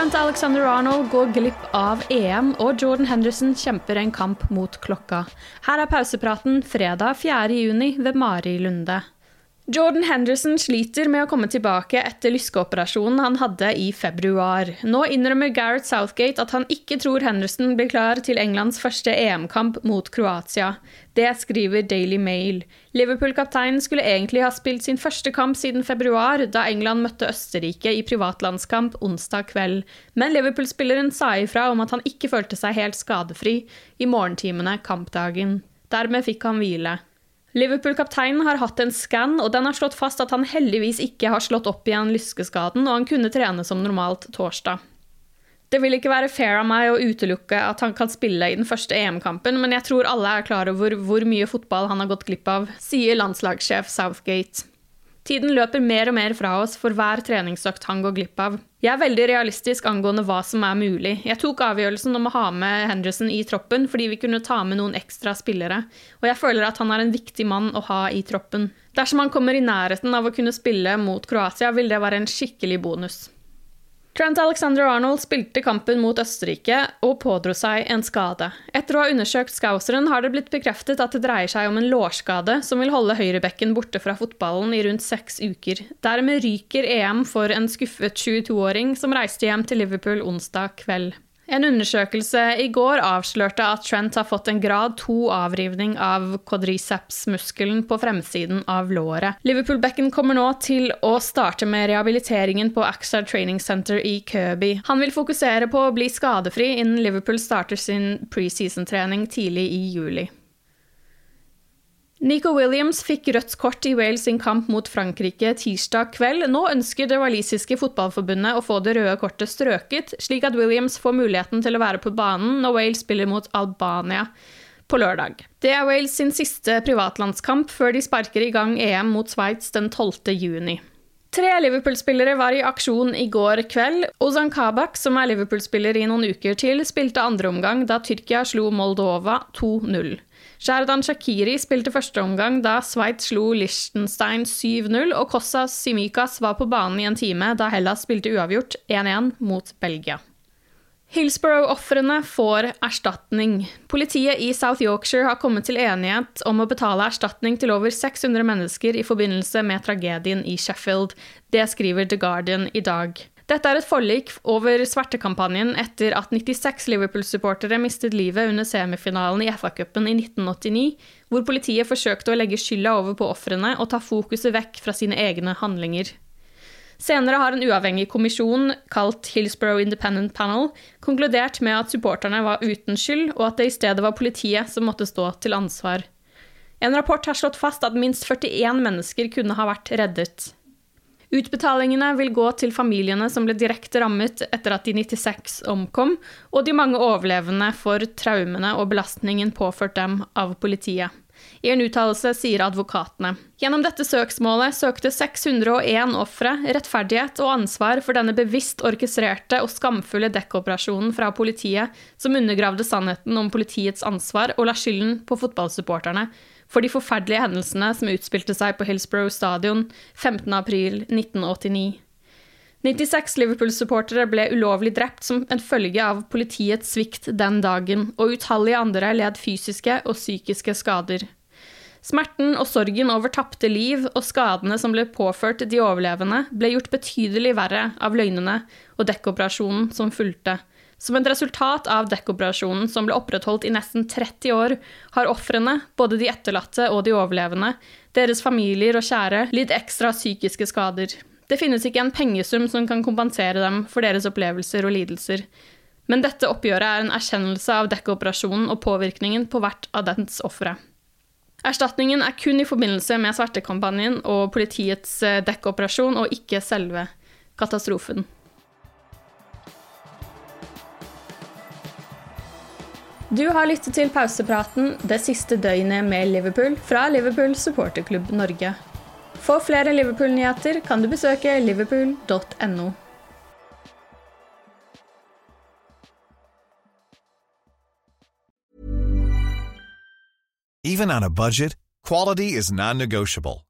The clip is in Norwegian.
Trent Alexander-Arnold går glipp av EM, og Jordan Henderson kjemper en kamp mot klokka. Her er pausepraten fredag 4. juni ved Mari Lunde. Jordan Henderson sliter med å komme tilbake etter lyskeoperasjonen han hadde i februar. Nå innrømmer Gareth Southgate at han ikke tror Henderson blir klar til Englands første EM-kamp mot Kroatia. Det skriver Daily Mail. Liverpool-kapteinen skulle egentlig ha spilt sin første kamp siden februar, da England møtte Østerrike i privatlandskamp onsdag kveld. Men Liverpool-spilleren sa ifra om at han ikke følte seg helt skadefri i morgentimene kampdagen. Dermed fikk han hvile. Liverpool-kapteinen har hatt en skann, og den har slått fast at han heldigvis ikke har slått opp igjen lyskeskaden, og han kunne trene som normalt torsdag. Det vil ikke være fair av meg å utelukke at han kan spille i den første EM-kampen, men jeg tror alle er klar over hvor mye fotball han har gått glipp av, sier landslagssjef Southgate. Tiden løper mer og mer fra oss for hver treningsøkt han går glipp av. Jeg er veldig realistisk angående hva som er mulig. Jeg tok avgjørelsen om å ha med Henderson i troppen fordi vi kunne ta med noen ekstra spillere, og jeg føler at han er en viktig mann å ha i troppen. Dersom han kommer i nærheten av å kunne spille mot Kroatia, vil det være en skikkelig bonus. Trent Alexander-Arnold spilte kampen mot Østerrike og pådro seg en skade. Etter å ha undersøkt Scouseren har det blitt bekreftet at det dreier seg om en lårskade som vil holde høyrebekken borte fra fotballen i rundt seks uker. Dermed ryker EM for en skuffet 22-åring som reiste hjem til Liverpool onsdag kveld. En undersøkelse i går avslørte at Trent har fått en grad 2-avrivning av quadriceps-muskelen på fremsiden av låret. Liverpool-bekken kommer nå til å starte med rehabiliteringen på AXA Training Center i Kirby. Han vil fokusere på å bli skadefri innen Liverpool starter sin preseason-trening tidlig i juli. Nico Williams fikk rødt kort i Wales sin kamp mot Frankrike tirsdag kveld. Nå ønsker det walisiske fotballforbundet å få det røde kortet strøket, slik at Williams får muligheten til å være på banen når Wales spiller mot Albania på lørdag. Det er Wales sin siste privatlandskamp før de sparker i gang EM mot Sveits den 12. juni. Tre Liverpool-spillere var i aksjon i går kveld. Ozan Kabak, som er Liverpool-spiller i noen uker til, spilte andre omgang da Tyrkia slo Moldova 2-0. Sherdan Shakiri spilte første omgang da Sveits slo Liechtenstein 7-0, og Kossa Simikas var på banen i en time da Hellas spilte uavgjort 1-1 mot Belgia. Hillsborough-ofrene får erstatning. Politiet i South Yorkshire har kommet til enighet om å betale erstatning til over 600 mennesker i forbindelse med tragedien i Sheffield. Det skriver The Guardian i dag. Dette er et forlik over svertekampanjen etter at 96 Liverpool-supportere mistet livet under semifinalen i FA-cupen i 1989, hvor politiet forsøkte å legge skylda over på ofrene og ta fokuset vekk fra sine egne handlinger. Senere har en uavhengig kommisjon, kalt Hillsborough Independent Panel, konkludert med at supporterne var uten skyld, og at det i stedet var politiet som måtte stå til ansvar. En rapport har slått fast at minst 41 mennesker kunne ha vært reddet. Utbetalingene vil gå til familiene som ble direkte rammet etter at de 96 omkom, og de mange overlevende for traumene og belastningen påført dem av politiet. I en uttalelse sier advokatene. Gjennom dette søksmålet søkte 601 ofre rettferdighet og ansvar for denne bevisst orkestrerte og skamfulle dekkoperasjonen fra politiet, som undergravde sannheten om politiets ansvar og la skylden på fotballsupporterne for de forferdelige hendelsene som utspilte seg på Hillsborough stadion 15.4.1989. 96 Liverpool-supportere ble ulovlig drept som en følge av politiets svikt den dagen, og utallige andre led fysiske og psykiske skader. Smerten og sorgen over tapte liv og skadene som ble påført de overlevende, ble gjort betydelig verre av løgnene og dekkoperasjonen som fulgte. Som et resultat av dekkoperasjonen, som ble opprettholdt i nesten 30 år, har ofrene, både de etterlatte og de overlevende, deres familier og kjære, lidd ekstra psykiske skader. Det finnes ikke en pengesum som kan kompensere dem for deres opplevelser og lidelser. Men dette oppgjøret er en erkjennelse av dekkoperasjonen og påvirkningen på hvert av dens ofre. Erstatningen er kun i forbindelse med svertekampanjen og politiets eh, dekkoperasjon, og ikke selve katastrofen. Du har lyttet til pausepraten det siste døgnet med Liverpool fra Liverpool supporterklubb Norge. For flere Liverpool-nyheter kan du besøke liverpool.no. Even on a budget, quality is non-negotiable.